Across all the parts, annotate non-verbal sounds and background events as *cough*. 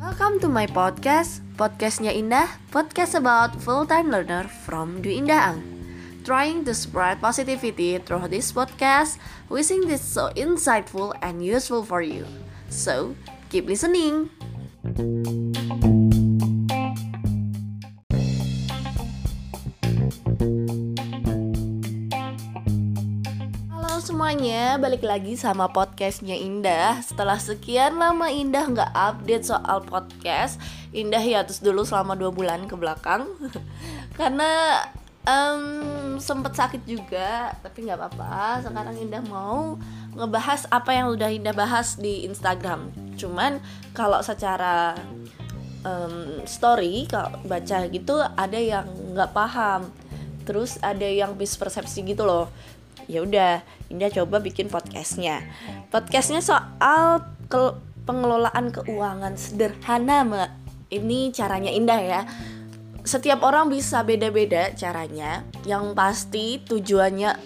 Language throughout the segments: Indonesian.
Welcome to my podcast, podcastnya Indah, podcast about full-time learner from Dwi Indah Ang. Trying to spread positivity through this podcast, wishing this so insightful and useful for you. So, keep listening. Semuanya, balik lagi sama podcastnya Indah. Setelah sekian lama Indah nggak update soal podcast Indah hiatus dulu selama dua bulan ke belakang. *laughs* Karena um, sempet sakit juga Tapi nggak apa-apa, sekarang Indah mau ngebahas apa yang udah Indah bahas di Instagram. Cuman kalau secara um, story, kalau baca gitu ada yang nggak paham. Terus ada yang mispersepsi gitu loh ya udah Indah coba bikin podcastnya. Podcastnya soal ke pengelolaan keuangan sederhana mbak. Ini caranya Indah ya. Setiap orang bisa beda-beda caranya. Yang pasti tujuannya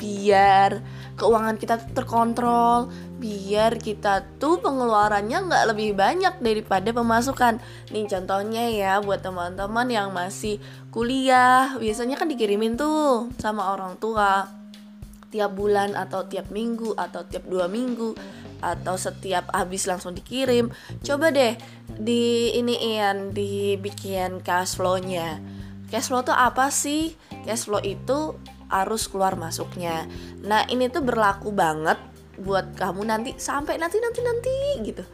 biar keuangan kita terkontrol biar kita tuh pengeluarannya nggak lebih banyak daripada pemasukan. Nih contohnya ya buat teman-teman yang masih kuliah biasanya kan dikirimin tuh sama orang tua tiap bulan atau tiap minggu atau tiap dua minggu atau setiap habis langsung dikirim coba deh di ini Ian dibikin cash flow-nya. Cash flow tuh apa sih? Cash flow itu arus keluar masuknya. Nah ini tuh berlaku banget buat kamu nanti sampai nanti nanti nanti gitu.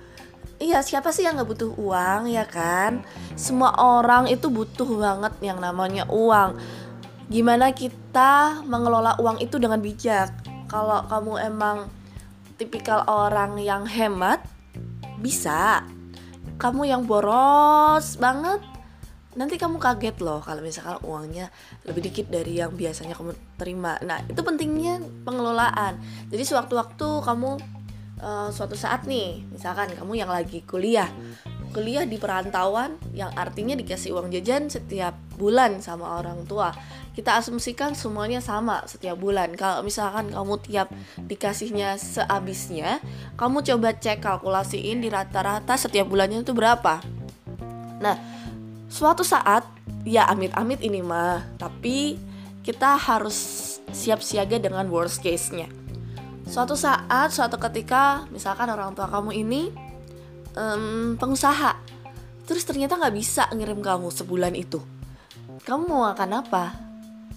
Iya siapa sih yang nggak butuh uang ya kan? Semua orang itu butuh banget yang namanya uang gimana kita mengelola uang itu dengan bijak. Kalau kamu emang tipikal orang yang hemat, bisa. Kamu yang boros banget, nanti kamu kaget loh kalau misalkan uangnya lebih dikit dari yang biasanya kamu terima. Nah, itu pentingnya pengelolaan. Jadi sewaktu-waktu kamu uh, suatu saat nih, misalkan kamu yang lagi kuliah, kuliah di perantauan yang artinya dikasih uang jajan setiap bulan sama orang tua kita asumsikan semuanya sama setiap bulan. Kalau misalkan kamu tiap dikasihnya sehabisnya, kamu coba cek kalkulasiin di rata-rata setiap bulannya itu berapa. Nah, suatu saat ya amit-amit ini mah, tapi kita harus siap siaga dengan worst case-nya. Suatu saat, suatu ketika, misalkan orang tua kamu ini um, pengusaha, terus ternyata nggak bisa ngirim kamu sebulan itu. Kamu mau makan apa?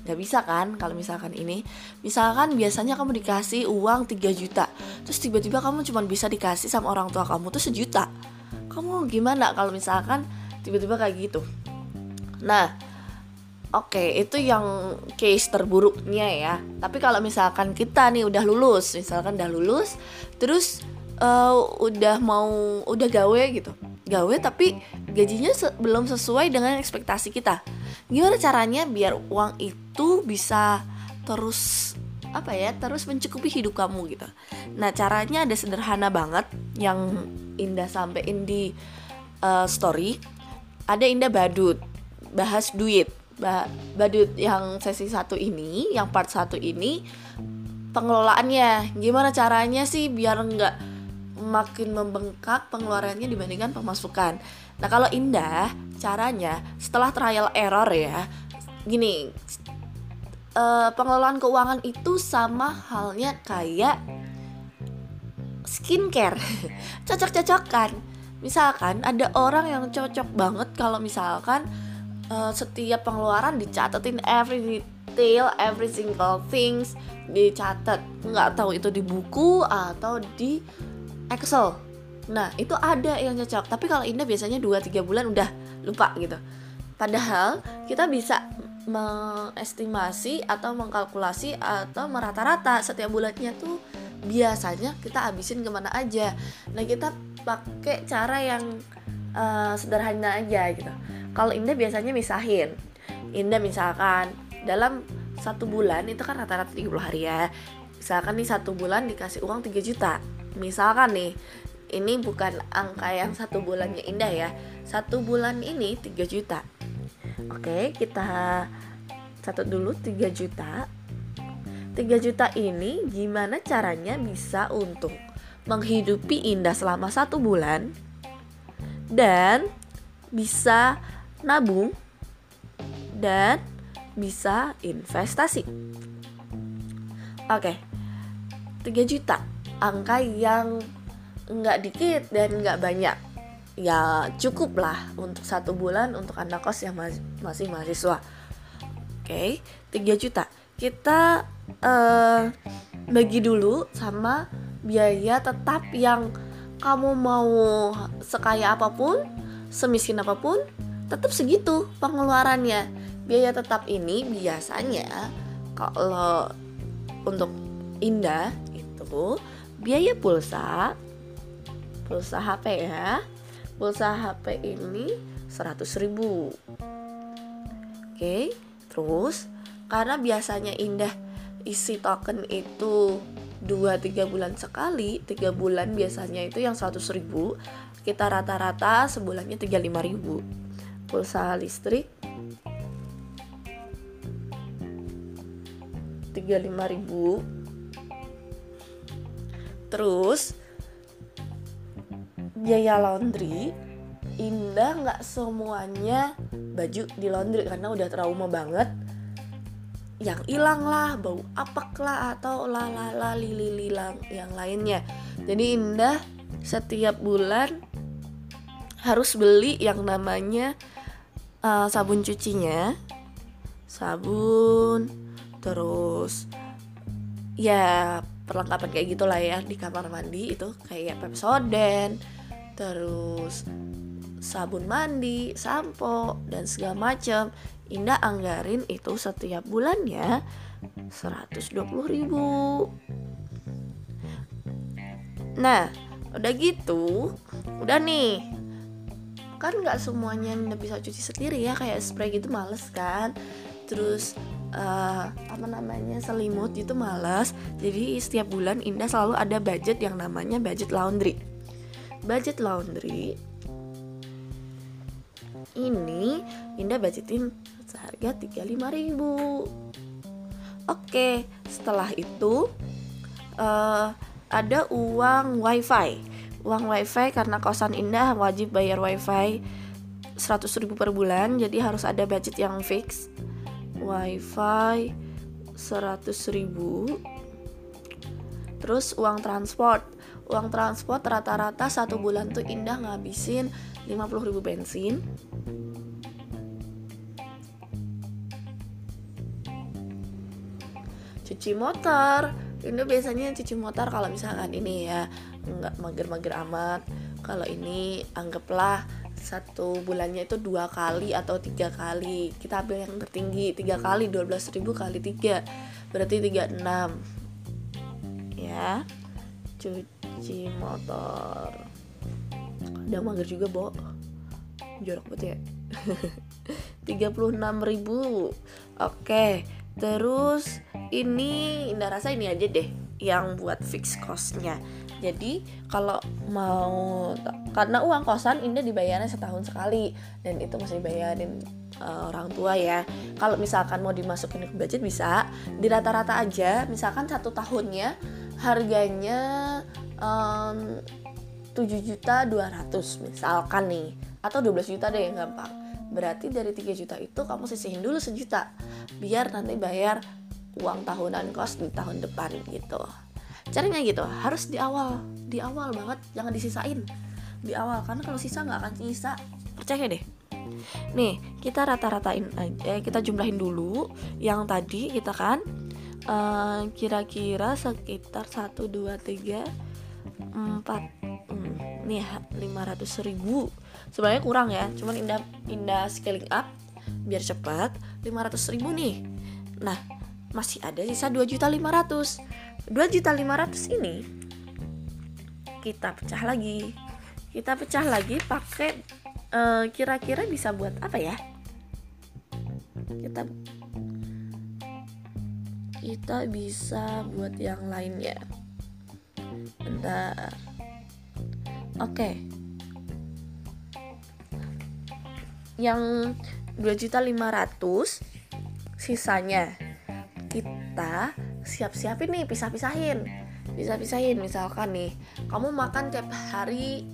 Nggak bisa kan kalau misalkan ini. Misalkan biasanya kamu dikasih uang 3 juta terus tiba-tiba kamu cuma bisa dikasih sama orang tua kamu tuh sejuta. Kamu gimana kalau misalkan tiba-tiba kayak gitu? Nah oke okay, itu yang case terburuknya ya. Tapi kalau misalkan kita nih udah lulus misalkan udah lulus terus uh, udah mau udah gawe gitu. Gawe tapi gajinya se belum sesuai dengan ekspektasi kita. Gimana caranya biar uang itu bisa terus apa ya terus mencukupi hidup kamu gitu. Nah caranya ada sederhana banget yang Indah sampein di uh, story. Ada Indah badut bahas duit. Ba badut yang sesi satu ini yang part satu ini pengelolaannya. Gimana caranya sih biar nggak makin membengkak pengeluarannya dibandingkan pemasukan? Nah kalau indah caranya setelah trial error ya gini uh, pengelolaan keuangan itu sama halnya kayak skincare. *laughs* Cocok-cocokan. Misalkan ada orang yang cocok banget kalau misalkan uh, setiap pengeluaran dicatetin every detail every single things dicatat nggak tahu itu di buku atau di Excel. Nah itu ada yang cocok. Tapi kalau Indah biasanya 2-3 bulan udah lupa gitu. Padahal kita bisa mengestimasi atau mengkalkulasi atau merata-rata setiap bulannya tuh biasanya kita habisin ke mana aja. Nah kita pakai cara yang uh, sederhana aja gitu. Kalau Indah biasanya misahin. Indah misalkan dalam satu bulan itu kan rata-rata 30 hari ya. Misalkan nih satu bulan dikasih uang 3 juta. Misalkan nih ini bukan angka yang satu bulannya indah ya. Satu bulan ini 3 juta oke kita catat dulu 3 juta. 3 juta ini gimana caranya bisa untung menghidupi Indah selama satu bulan dan bisa nabung dan bisa investasi. Oke, 3 juta. Angka yang nggak dikit dan nggak banyak ya cukup lah untuk satu bulan untuk anak kos yang masih mahasiswa. Oke okay, 3 juta. Kita uh, bagi dulu sama biaya tetap yang kamu mau sekaya apa pun semiskin apa pun tetap segitu pengeluarannya. Biaya tetap ini biasanya kalau untuk indah itu biaya pulsa pulsa HP ya pulsa HP ini 100 ribu. Oke terus karena biasanya Indah isi token itu 2-3 bulan sekali 3 bulan biasanya itu yang 100 ribu kita rata-rata sebulannya 35 ribu. Pulsa listrik 35 ribu. Terus biaya laundry indah nggak semuanya baju di laundry karena udah trauma banget. Yang hilang lah bau apak lah atau lalala lili lilang yang lainnya. Jadi indah setiap bulan harus beli yang namanya uh, sabun cucinya. Sabun terus ya perlengkapan kayak gitulah ya di kamar mandi itu kayak Pepsodent terus sabun mandi, sampo dan segala macam Indah anggarin itu setiap bulannya 120 ribu. Nah udah gitu Udah nih. Kan gak semuanya Indah bisa cuci sendiri ya Kayak spray gitu males kan? Terus uh, apa namanya selimut itu males. Jadi setiap bulan Indah selalu ada budget yang namanya budget laundry Budget laundry. Ini Indah budgetin seharga 35.000 Oke, setelah itu uh, ada uang wifi. Uang wifi karena kosan Indah wajib bayar wifi 100.000 per bulan Jadi harus ada budget yang fix. Wifi 100.000 Terus uang transport Uang transport rata-rata satu bulan tuh Indah ngabisin 50.000 bensin. Cuci motor. Ini biasanya cuci motor kalau misalkan ini ya nggak mager-mager amat. Kalau ini anggaplah satu bulannya itu dua kali atau tiga kali. Kita ambil yang tertinggi tiga kali dua belas ribu kali tiga. Berarti tiga enam. Ya cuci motor. Ada mager juga bo. Jorok banget ya. *laughs* 36 ribu. Oke terus ini Indah rasa ini aja deh yang buat fix costnya. Jadi kalau mau karena uang kosan Indah dibayarnya setahun sekali dan itu masih dibayarin uh, orang tua ya. Kalau misalkan mau dimasukin ke budget bisa. Di rata-rata aja. Misalkan satu tahunnya harganya um, 7 juta 200 misalkan nih. Atau 12 juta deh yang gampang. Berarti dari 3 juta itu kamu sisihin dulu sejuta. Biar nanti bayar uang tahunan kos di tahun depan gitu. Caranya gitu harus di awal. Di awal banget jangan disisain. Di awal karena kalau sisa nggak akan nyisa. Percaya deh. Nih kita rata-ratain aja kita jumlahin dulu yang tadi kita kan uh, kira-kira sekitar 1 2 3 4 hmm, nih 500 ribu. Sebenarnya kurang ya cuman indah indah scaling up biar cepat 500 ribu nih. Nah masih ada sisa 2 juta 500 2 juta 500 ini kita pecah lagi. Kita pecah lagi pakai uh, kira-kira bisa buat apa ya? Kita kita bisa buat yang lainnya. Bentar. Oke. Okay. yang 2 juta 500 sisanya kita siap-siapin nih pisah-pisahin. Bisa pisahin misalkan nih kamu makan tiap hari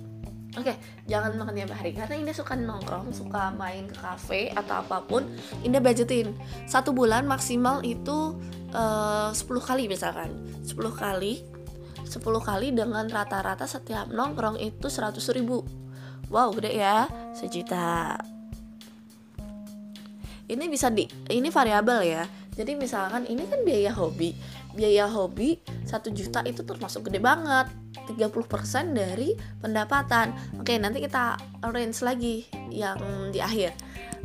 Oke, jangan makan tiap hari karena Indah suka nongkrong, suka main ke kafe atau apa pun. Indah budgetin satu bulan maksimal itu eh, uh, 10 kali misalkan, 10 kali, 10 kali dengan rata-rata setiap nongkrong itu 100 ribu. Wow, gede ya, sejuta. Ini bisa di, ini variabel ya. Jadi misalkan ini kan biaya hobi, biaya hobi satu juta itu termasuk gede banget. 30% dari pendapatan. Oke nanti kita arrange lagi yang di akhir.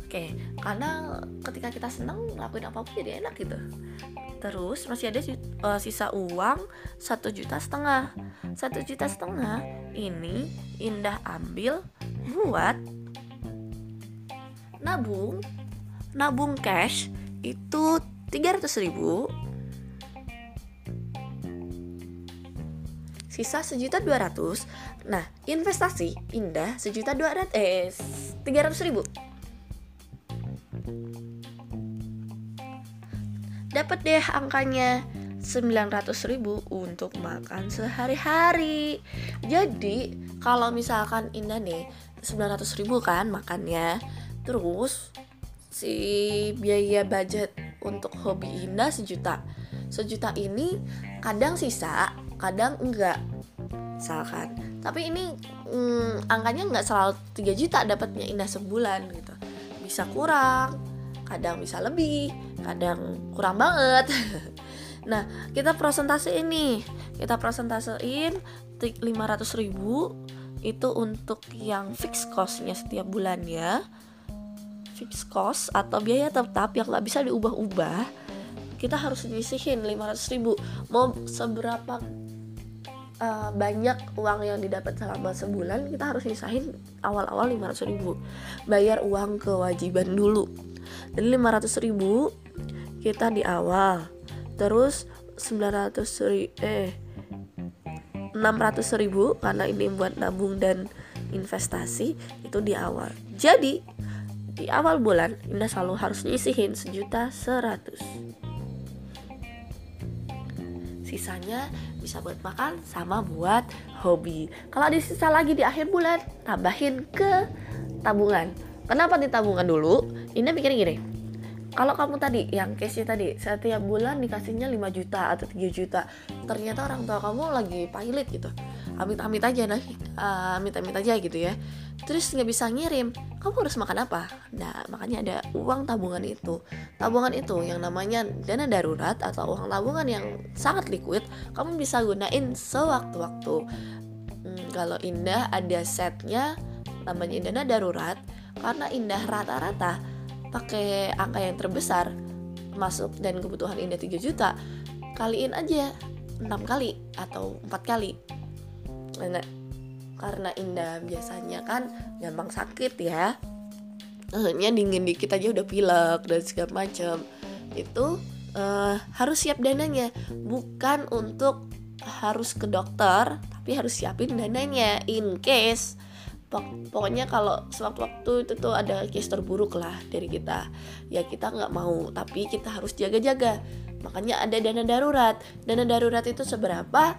Oke karena ketika kita senang ngelakuin apa pun jadi enak gitu. Terus masih ada uh, sisa uang satu juta setengah. Satu juta setengah ini Indah ambil buat nabung. Nabung cash itu 300 ribu sisa sejuta dua ratus. Nah investasi indah sejuta dua ratus eh tiga ratus ribu. Dapat deh angkanya 900 ribu untuk makan sehari-hari. Jadi kalau misalkan Indah nih 900 ribu kan makannya Terus si biaya budget untuk hobi Indah sejuta. Sejuta ini kadang sisa kadang enggak misalkan. Tapi ini hmm, angkanya enggak selalu 3 juta dapatnya indah sebulan gitu. Bisa kurang kadang bisa lebih kadang kurang banget. *laughs* Nah kita presentasi ini kita presentasein 500 ribu itu untuk yang fix costnya setiap bulan ya. Fix cost atau biaya tetap yang nggak bisa diubah-ubah kita harus nyisihin 500 ribu. Mau seberapa uh, banyak uang yang didapat selama sebulan kita harus nisahin awal-awal 500 ribu. Bayar uang kewajiban dulu. Jadi 500 ribu kita di awal. Terus 900 ribu eh 600 ribu karena ini buat nabung dan investasi itu di awal. Jadi di awal bulan Indah selalu harus nyisihin sejuta seratus. Sisanya bisa buat makan sama buat hobi. Kalau ada sisa lagi di akhir bulan tambahin ke tabungan. Kenapa di tabungan dulu? Ini pikir gini kalau kamu tadi yang case tadi setiap bulan dikasihnya 5 juta atau 3 juta. Ternyata orang tua kamu lagi pilot gitu. Amit-amit aja nah uh, amit-amit aja gitu ya. Terus nggak bisa ngirim. Kamu harus makan apa? Nah makanya ada uang tabungan itu. Tabungan itu yang namanya dana darurat atau uang tabungan yang sangat liquid kamu bisa gunain sewaktu-waktu. Hmm, kalau indah ada setnya namanya dana darurat karena indah rata-rata pakai angka yang terbesar masuk dan kebutuhan indah 3 juta kaliin aja 6 kali atau 4 kali. Nah, karena Indah biasanya kan gampang sakit ya. Hanya dingin dikit aja udah pilek dan segala macam itu uh, harus siap dananya. Bukan untuk harus ke dokter tapi harus siapin dananya in case pokoknya kalau sewaktu-waktu itu tuh ada case terburuk lah dari kita. Ya kita nggak mau tapi kita harus jaga-jaga. Makanya ada dana darurat. Dana darurat itu seberapa?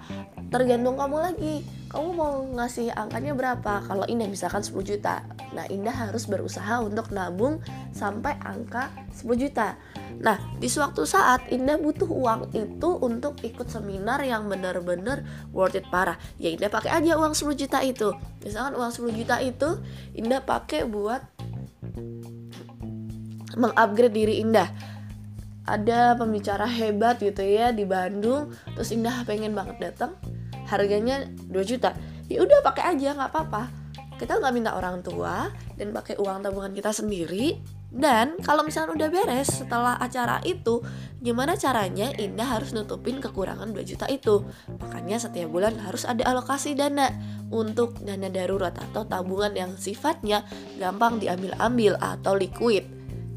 Tergantung kamu lagi. Kamu mau ngasih angkanya berapa? Kalau Indah misalkan 10 juta. Nah Indah harus berusaha untuk nabung sampai angka 10 juta nah di suatu saat Indah butuh uang itu untuk ikut seminar yang benar-benar worth it parah. Ya Indah pakai aja uang 10 juta itu. Misalkan uang 10 juta itu Indah pakai buat mengupgrade diri Indah. Ada pembicara hebat gitu ya di Bandung terus Indah pengen banget datang harganya 2 juta. Ya udah pakai aja nggak apa-apa. Kita nggak minta orang tua dan pakai uang tabungan kita sendiri dan kalau misalnya udah beres setelah acara itu gimana caranya Indah harus nutupin kekurangan 2 juta itu makanya setiap bulan harus ada alokasi dana untuk dana darurat atau tabungan yang sifatnya gampang diambil-ambil atau liquid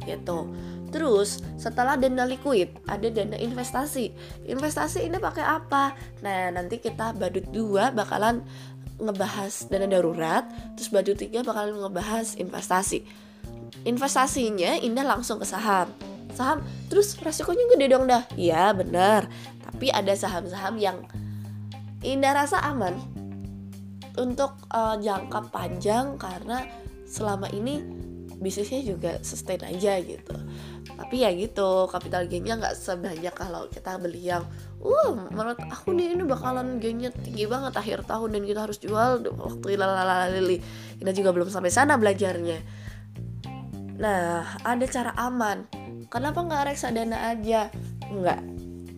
gitu Terus setelah dana liquid ada dana investasi. Investasi ini pakai apa? Nah nanti kita badut dua bakalan ngebahas dana darurat, terus badut tiga bakalan ngebahas investasi. Investasinya Indah langsung ke saham. Saham, terus resikonya gede dong dah. Iya bener. Tapi ada saham-saham yang Indah rasa aman untuk uh, jangka panjang karena selama ini bisnisnya juga sustain aja gitu tapi ya gitu capital gainnya nggak sebanyak kalau kita beli yang uh menurut aku nih ini bakalan gainnya tinggi banget akhir tahun dan kita harus jual waktu lalalali kita juga belum sampai sana belajarnya nah ada cara aman. Kenapa nggak reksadana aja? Nggak.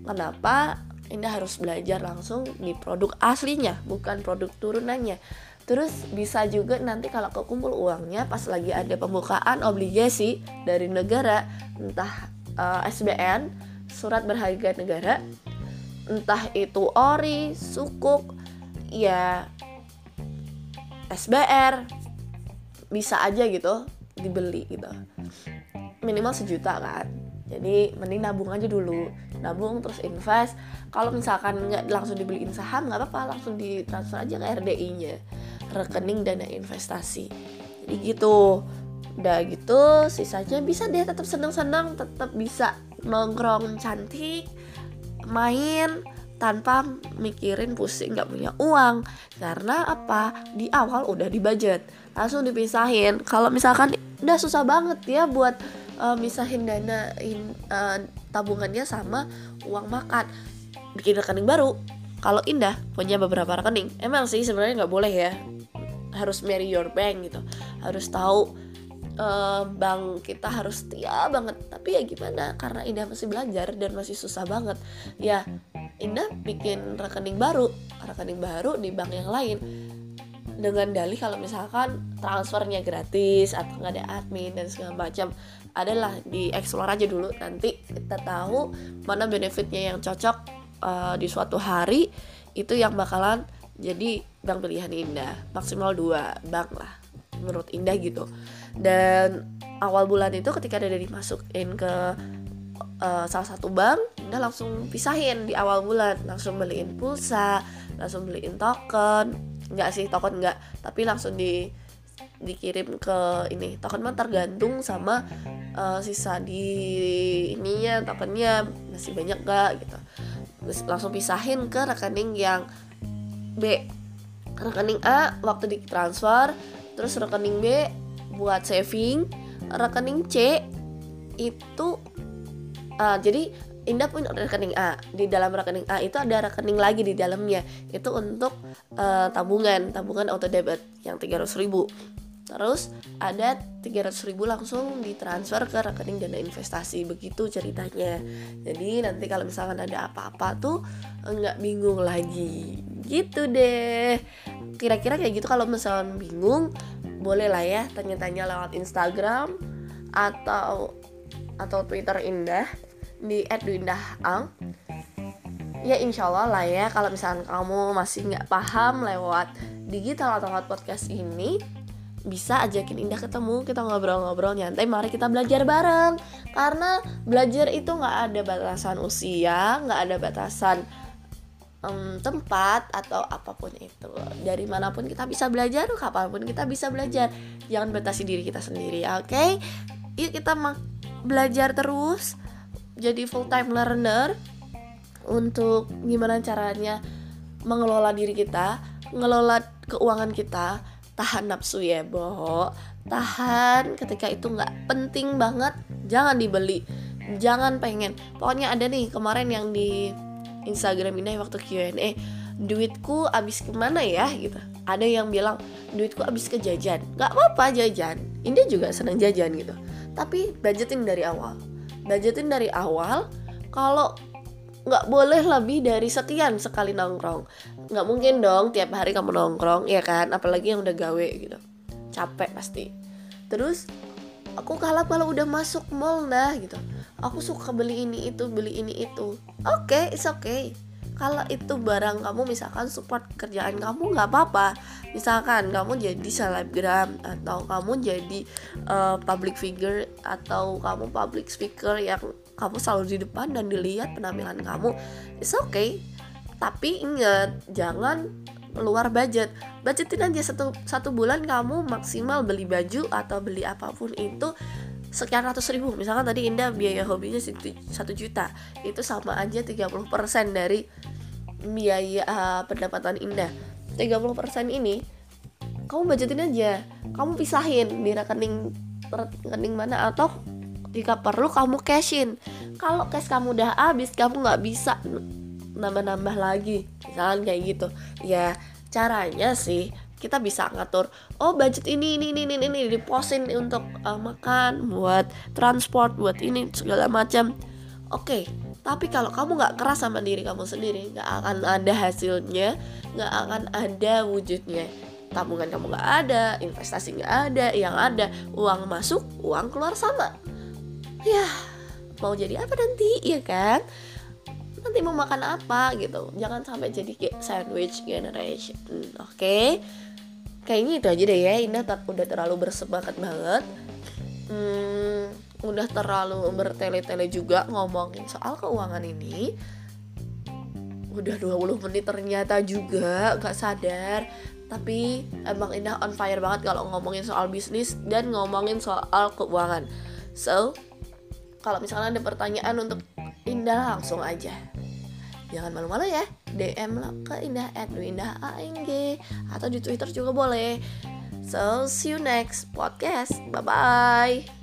Kenapa Indah harus belajar langsung di produk aslinya bukan produk turunannya? Terus bisa juga nanti kalau kekumpul uangnya pas lagi ada pembukaan obligasi dari negara, entah uh, eh, SBN, surat berharga negara, entah itu ORI, sukuk, ya SBR, bisa aja gitu dibeli gitu. Minimal sejuta kan. Jadi mending nabung aja dulu, nabung terus invest. Kalau misalkan nggak langsung dibeliin saham nggak apa-apa, langsung ditransfer aja ke RDI-nya rekening dana investasi. Jadi gitu. Udah gitu sisanya bisa deh tetap senang-senang tetap bisa nongkrong cantik main tanpa mikirin pusing nggak punya uang. Karena apa? Di awal udah di budget. Langsung dipisahin. Kalau misalkan udah susah banget ya buat uh, misahin dana in, uh, tabungannya sama uang makan. Bikin rekening baru. Kalau Indah punya beberapa rekening emang sih sebenarnya nggak boleh ya. Harus marry your bank gitu. Harus tahu uh, bank kita harus setia banget. Tapi ya gimana? Karena Indah masih belajar dan masih susah banget. Ya Indah bikin rekening baru. Rekening baru di bank yang lain dengan dalih kalau misalkan transfernya gratis atau nggak ada admin dan segala macam adalah di explore aja dulu. Nanti kita tahu mana benefitnya yang cocok uh, di suatu hari itu yang bakalan jadi bank pilihan Indah. Maksimal dua bank lah menurut Indah gitu. Dan awal bulan itu ketika ada dimasukin ke uh, salah satu bank Indah langsung pisahin di awal bulan. Langsung beliin pulsa langsung beliin token enggak sih token enggak tapi langsung di dikirim ke ini. Token mah tergantung sama uh, sisa di ininya tokennya. Masih banyak gak gitu. Terus langsung pisahin ke rekening yang B. Rekening A waktu ditransfer terus rekening B buat saving. Rekening C itu uh, jadi Indah punya rekening A di dalam rekening A itu ada rekening lagi di dalamnya. Itu untuk uh, tabungan tabungan auto debit yang 300 ribu. Terus ada 300 ribu langsung ditransfer ke rekening dana investasi begitu ceritanya. Jadi nanti kalau misalkan ada apa-apa tuh nggak bingung lagi. Gitu deh. Kira-kira kayak gitu kalau misalkan bingung boleh lah ya tanya-tanya lewat Instagram atau atau Twitter Indah di @duindahang ya insya Allah lah ya kalau misalkan kamu masih nggak paham lewat digital atau lewat podcast ini bisa ajakin Indah ketemu kita ngobrol-ngobrol nyantai mari kita belajar bareng. Karena belajar itu nggak ada batasan usia nggak ada batasan um, tempat atau apa pun itu. Dari mana pun kita bisa belajar kapan pun kita bisa belajar. Jangan batasi diri kita sendiri oke? Okay? yuk kita belajar terus jadi full time learner untuk gimana caranya mengelola diri kita ngelola keuangan kita tahan nafsu ya boh tahan ketika itu nggak penting banget jangan dibeli jangan pengen. Pokoknya ada nih kemarin yang di Instagram ini waktu Q&A duitku habis ke mana ya? gitu. Ada yang bilang duitku habis ke jajan. Nggak apa-apa jajan ini juga senang jajan gitu. Tapi budgeting dari awal budgeting dari awal kalau nggak boleh lebih dari sekian sekali nongkrong. Nggak mungkin dong tiap hari kamu nongkrong ya kan? Apalagi yang udah gawe gitu. Capek pasti. Terus aku kalah kalau udah masuk mall dah gitu. Aku suka beli ini itu beli ini itu. Oke okay, it's okay kalau itu barang kamu misalkan support kerjaan kamu nggak apa-apa. Misalkan kamu jadi selebgram atau kamu jadi uh, public figure atau kamu public speaker yang kamu selalu di depan dan dilihat penampilan kamu it's okay. Tapi ingat jangan luar budget. Budgetin aja satu satu bulan kamu maksimal beli baju atau beli apa pun itu sekian ratus ribu. Misalkan tadi Indah biaya hobinya satu juta. Itu sama aja 30% dari biaya uh, pendapatan Indah. 30% ini kamu budgetin aja. Kamu pisahin di rekening rekening mana atau jika perlu kamu cashin. Kalau cash kamu udah habis kamu nggak bisa nambah-nambah lagi. Misalnya kayak gitu. Ya caranya sih kita bisa ngatur oh budget ini ini ini ini, ini diposin untuk uh, makan buat transport buat ini segala macam oke okay. tapi kalau kamu nggak keras sama diri kamu sendiri nggak akan ada hasilnya nggak akan ada wujudnya tabungan kamu nggak ada investasi nggak ada yang ada uang masuk uang keluar sama ya mau jadi apa nanti ya kan nanti mau makan apa gitu jangan sampai jadi sandwich generation oke okay? Kayaknya itu aja deh ya Indah udah terlalu bersemangat banget. Hmm, udah terlalu bertele-tele juga ngomongin soal keuangan ini. Udah 20 menit ternyata juga gak sadar. Tapi emang Indah on fire banget kalau ngomongin soal bisnis dan ngomongin soal keuangan. So kalau misalnya ada pertanyaan untuk Indah langsung aja jangan malu-malu ya DM lah ke Indah at Indah ANG atau di Twitter juga boleh. So see you next podcast. Bye bye